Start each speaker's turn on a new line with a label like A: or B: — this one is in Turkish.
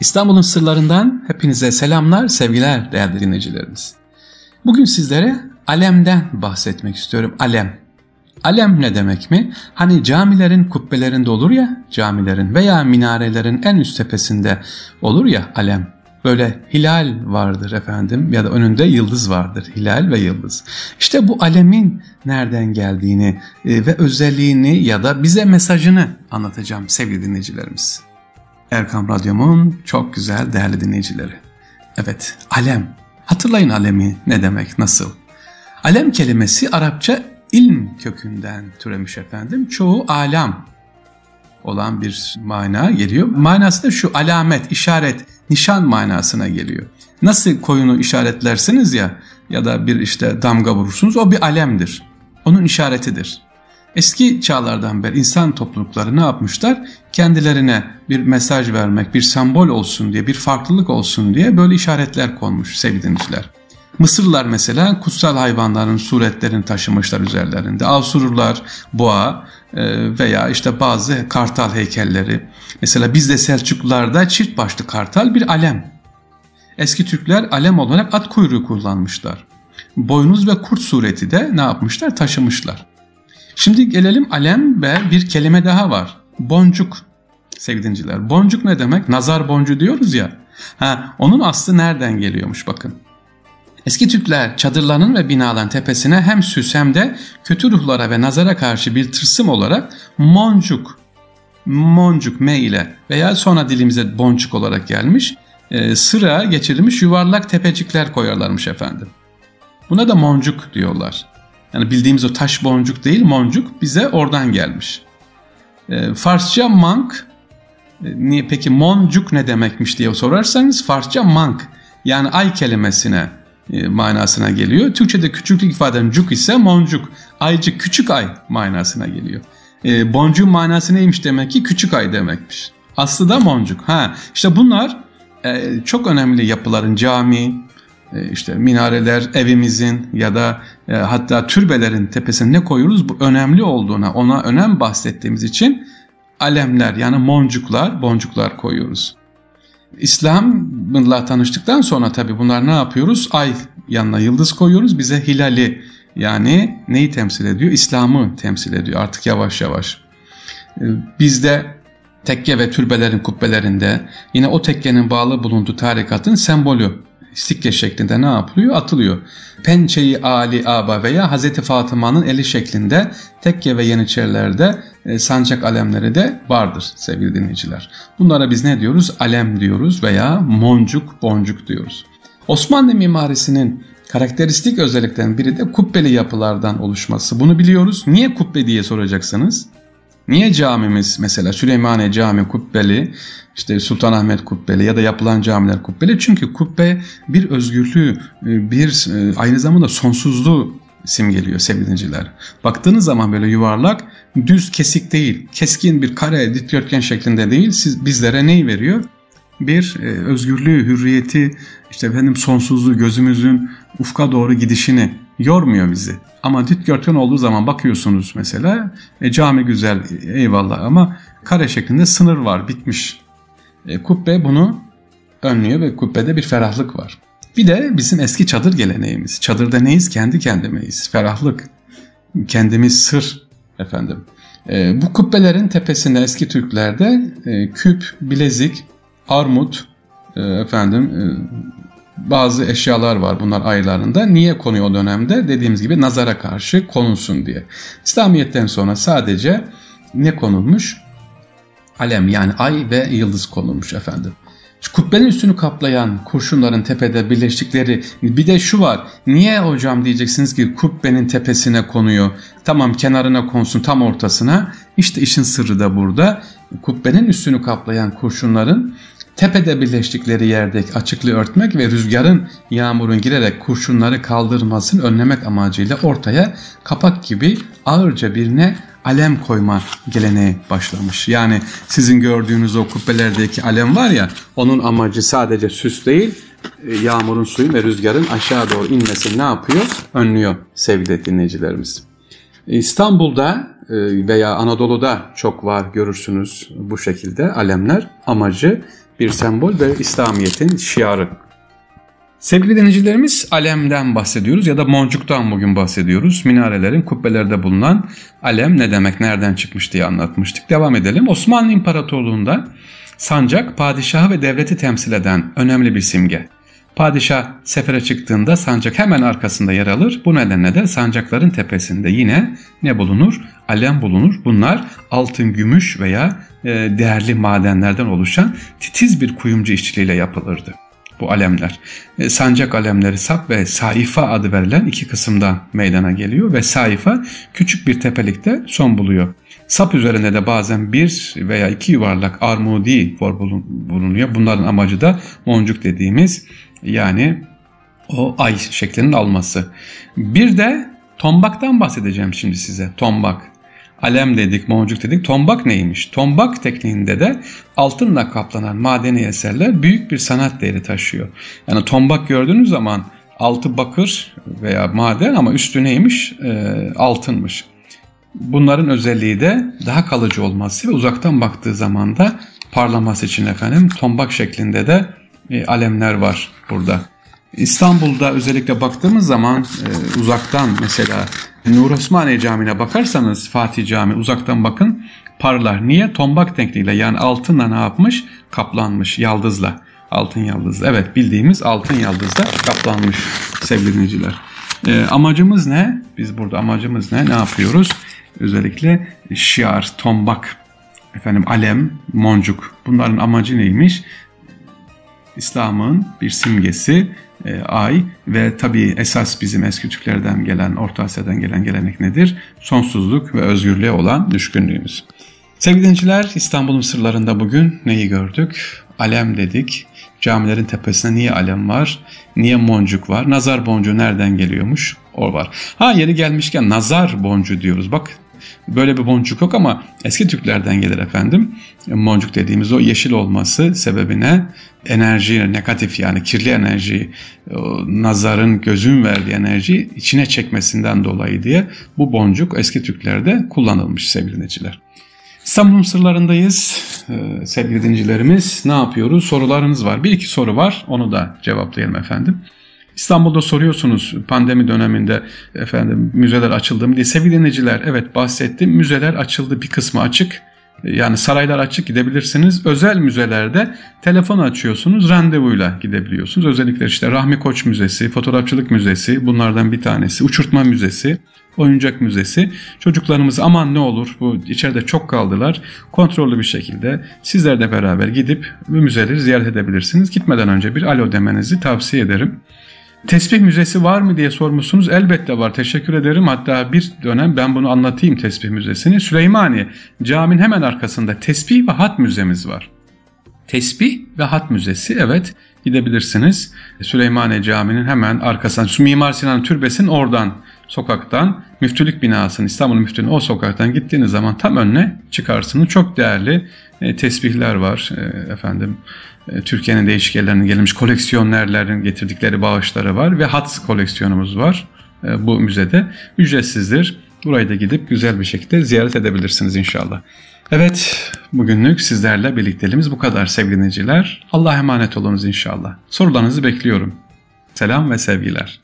A: İstanbul'un sırlarından hepinize selamlar, sevgiler değerli dinleyicilerimiz. Bugün sizlere alemden bahsetmek istiyorum. Alem. Alem ne demek mi? Hani camilerin kubbelerinde olur ya, camilerin veya minarelerin en üst tepesinde olur ya alem. Böyle hilal vardır efendim ya da önünde yıldız vardır. Hilal ve yıldız. İşte bu alemin nereden geldiğini e, ve özelliğini ya da bize mesajını anlatacağım sevgili dinleyicilerimiz. Erkam Radyom'un çok güzel değerli dinleyicileri. Evet, alem. Hatırlayın alemi ne demek, nasıl? Alem kelimesi Arapça ilm kökünden türemiş efendim. Çoğu alam olan bir mana geliyor. Manası da şu alamet, işaret, nişan manasına geliyor. Nasıl koyunu işaretlersiniz ya ya da bir işte damga vurursunuz o bir alemdir. Onun işaretidir. Eski çağlardan beri insan toplulukları ne yapmışlar? Kendilerine bir mesaj vermek, bir sembol olsun diye, bir farklılık olsun diye böyle işaretler konmuş sevgili dinleyiciler. Mısırlılar mesela kutsal hayvanların suretlerini taşımışlar üzerlerinde. Asurlular boğa e, veya işte bazı kartal heykelleri. Mesela bizde Selçuklularda çift başlı kartal bir alem. Eski Türkler alem olarak at kuyruğu kullanmışlar. Boynuz ve kurt sureti de ne yapmışlar? Taşımışlar. Şimdi gelelim alem ve bir kelime daha var. Boncuk sevgili dinciler. Boncuk ne demek? Nazar boncuğu diyoruz ya. Ha, onun aslı nereden geliyormuş bakın. Eski Türkler çadırlarının ve binaların tepesine hem süs hem de kötü ruhlara ve nazara karşı bir tırsım olarak moncuk, moncuk me ile veya sonra dilimize boncuk olarak gelmiş e, sıra geçirilmiş yuvarlak tepecikler koyarlarmış efendim. Buna da moncuk diyorlar. Yani bildiğimiz o taş boncuk değil moncuk bize oradan gelmiş. E, Farsça mank, e, niye peki moncuk ne demekmiş diye sorarsanız Farsça mank yani ay kelimesine e, manasına geliyor. Türkçe'de küçüklük ifaden cuk ise moncuk. Aycık küçük ay manasına geliyor. E, boncuğun manası neymiş demek ki küçük ay demekmiş. Aslı da moncuk. Ha, işte bunlar e, çok önemli yapıların cami, işte minareler evimizin ya da e, hatta türbelerin tepesine ne koyuyoruz bu önemli olduğuna ona önem bahsettiğimiz için alemler yani moncuklar boncuklar koyuyoruz. İslam'la tanıştıktan sonra tabi bunlar ne yapıyoruz? Ay yanına yıldız koyuyoruz. Bize hilali yani neyi temsil ediyor? İslam'ı temsil ediyor artık yavaş yavaş. Ee, bizde tekke ve türbelerin kubbelerinde yine o tekkenin bağlı bulunduğu tarikatın sembolü sikke şeklinde ne yapılıyor? Atılıyor. Pençeyi Ali Aba veya Hazreti Fatıma'nın eli şeklinde tekke ve yeniçerilerde e, sancak alemleri de vardır sevgili dinleyiciler. Bunlara biz ne diyoruz? Alem diyoruz veya moncuk, boncuk diyoruz. Osmanlı mimarisinin karakteristik özelliklerin biri de kubbeli yapılardan oluşması. Bunu biliyoruz. Niye kubbe diye soracaksınız. Niye camimiz mesela Süleymaniye Cami kubbeli, işte Sultanahmet kubbeli ya da yapılan camiler kubbeli? Çünkü kubbe bir özgürlüğü, e, bir e, aynı zamanda sonsuzluğu simgeliyor sevgili dinleyiciler. Baktığınız zaman böyle yuvarlak, düz kesik değil, keskin bir kare dikdörtgen şeklinde değil, siz, bizlere neyi veriyor? Bir e, özgürlüğü, hürriyeti, işte efendim sonsuzluğu, gözümüzün ufka doğru gidişini yormuyor bizi. Ama dikdörtgen olduğu zaman bakıyorsunuz mesela e, cami güzel eyvallah ama kare şeklinde sınır var bitmiş. E, kubbe bunu önlüyor ve kubbede bir ferahlık var. Bir de bizim eski çadır geleneğimiz. Çadırda neyiz? Kendi kendimeyiz. Ferahlık. Kendimiz sır efendim. E, bu kubbelerin tepesinde eski Türklerde e, küp, bilezik, armut, e, efendim e, bazı eşyalar var bunlar aylarında. Niye konuyor o dönemde? Dediğimiz gibi nazara karşı konulsun diye. İslamiyet'ten sonra sadece ne konulmuş? Alem yani ay ve yıldız konulmuş efendim. Kubbenin üstünü kaplayan kurşunların tepede birleştikleri bir de şu var. Niye hocam diyeceksiniz ki kubbenin tepesine konuyor. Tamam kenarına konsun tam ortasına. İşte işin sırrı da burada. Kubbenin üstünü kaplayan kurşunların tepede birleştikleri yerdeki açıklığı örtmek ve rüzgarın yağmurun girerek kurşunları kaldırmasını önlemek amacıyla ortaya kapak gibi ağırca birine alem koyma geleneği başlamış. Yani sizin gördüğünüz o kubbelerdeki alem var ya onun amacı sadece süs değil e, yağmurun suyun ve rüzgarın aşağı doğru inmesini ne yapıyor? Önlüyor sevgili dinleyicilerimiz. İstanbul'da veya Anadolu'da çok var görürsünüz bu şekilde alemler. Amacı bir sembol ve İslamiyet'in şiarı. Sevgili denizcilerimiz alemden bahsediyoruz ya da moncuktan bugün bahsediyoruz. Minarelerin kubbelerde bulunan alem ne demek, nereden çıkmış diye anlatmıştık. Devam edelim. Osmanlı İmparatorluğu'nda sancak padişahı ve devleti temsil eden önemli bir simge. Padişah sefere çıktığında sancak hemen arkasında yer alır. Bu nedenle de sancakların tepesinde yine ne bulunur? Alem bulunur. Bunlar altın, gümüş veya e, değerli madenlerden oluşan titiz bir kuyumcu işçiliğiyle yapılırdı bu alemler. E, sancak alemleri sap ve saifa adı verilen iki kısımdan meydana geliyor ve saifa küçük bir tepelikte son buluyor. Sap üzerinde de bazen bir veya iki yuvarlak armudi bulunuyor. Bunların amacı da moncuk dediğimiz yani o ay şeklinin alması. Bir de tombaktan bahsedeceğim şimdi size. Tombak. Alem dedik, moncuk dedik. Tombak neymiş? Tombak tekniğinde de altınla kaplanan madeni eserler büyük bir sanat değeri taşıyor. Yani tombak gördüğünüz zaman altı bakır veya maden ama üstü neymiş? E, altınmış. Bunların özelliği de daha kalıcı olması ve uzaktan baktığı zaman da parlaması için efendim tombak şeklinde de e, alemler var burada. İstanbul'da özellikle baktığımız zaman e, uzaktan mesela Nur Osmaniye Camii'ne bakarsanız Fatih Camii uzaktan bakın parlar. Niye? Tombak tekniğiyle yani altınla ne yapmış? Kaplanmış yaldızla. Altın yaldız. Evet bildiğimiz altın yaldızla kaplanmış sevgili dinleyiciler. E, amacımız ne? Biz burada amacımız ne? Ne yapıyoruz? Özellikle şiar, tombak, efendim alem, moncuk bunların amacı neymiş? İslam'ın bir simgesi e, ay ve tabii esas bizim eski Türklerden gelen, Orta Asya'dan gelen gelenek nedir? Sonsuzluk ve özgürlüğe olan düşkünlüğümüz. Sevgili dinleyiciler, İstanbul'un sırlarında bugün neyi gördük? Alem dedik. Camilerin tepesinde niye alem var? Niye boncuk var? Nazar boncuğu nereden geliyormuş? O var. Ha yeri gelmişken nazar boncuğu diyoruz. Bak Böyle bir boncuk yok ama eski Türklerden gelir efendim. Boncuk dediğimiz o yeşil olması sebebine enerji, negatif yani kirli enerji, nazarın gözün verdiği enerji içine çekmesinden dolayı diye bu boncuk eski Türklerde kullanılmış sevgili dinleyiciler. İstanbul'un sırlarındayız. Ee, sevgili dinleyicilerimiz ne yapıyoruz? Sorularınız var. Bir iki soru var. Onu da cevaplayalım efendim. İstanbul'da soruyorsunuz pandemi döneminde efendim müzeler açıldı mı diye. Sevgili dinleyiciler evet bahsettim. Müzeler açıldı bir kısmı açık. Yani saraylar açık gidebilirsiniz. Özel müzelerde telefon açıyorsunuz, randevuyla gidebiliyorsunuz. Özellikle işte Rahmi Koç Müzesi, Fotoğrafçılık Müzesi bunlardan bir tanesi, Uçurtma Müzesi, Oyuncak Müzesi. Çocuklarımız aman ne olur bu içeride çok kaldılar. Kontrollü bir şekilde sizler de beraber gidip bu müzeleri ziyaret edebilirsiniz. Gitmeden önce bir alo demenizi tavsiye ederim. Tesbih müzesi var mı diye sormuşsunuz. Elbette var. Teşekkür ederim. Hatta bir dönem ben bunu anlatayım tesbih müzesini. Süleymaniye caminin hemen arkasında tesbih ve hat müzemiz var. Tesbih ve hat müzesi evet gidebilirsiniz. Süleymaniye Camii'nin hemen arkasından Mimar Sinan Türbesi'nin oradan sokaktan müftülük binasının İstanbul müftülüğünün o sokaktan gittiğiniz zaman tam önüne çıkarsınız. Çok değerli e, tesbihler var e, efendim. E, Türkiye'nin değişik yerlerinden gelmiş koleksiyonerlerin getirdikleri bağışları var ve hat koleksiyonumuz var e, bu müzede. Ücretsizdir. Burayı da gidip güzel bir şekilde ziyaret edebilirsiniz inşallah. Evet, bugünlük sizlerle birlikteliğimiz bu kadar sevgili dinleyiciler. Allah'a emanet olunuz inşallah. Sorularınızı bekliyorum. Selam ve sevgiler.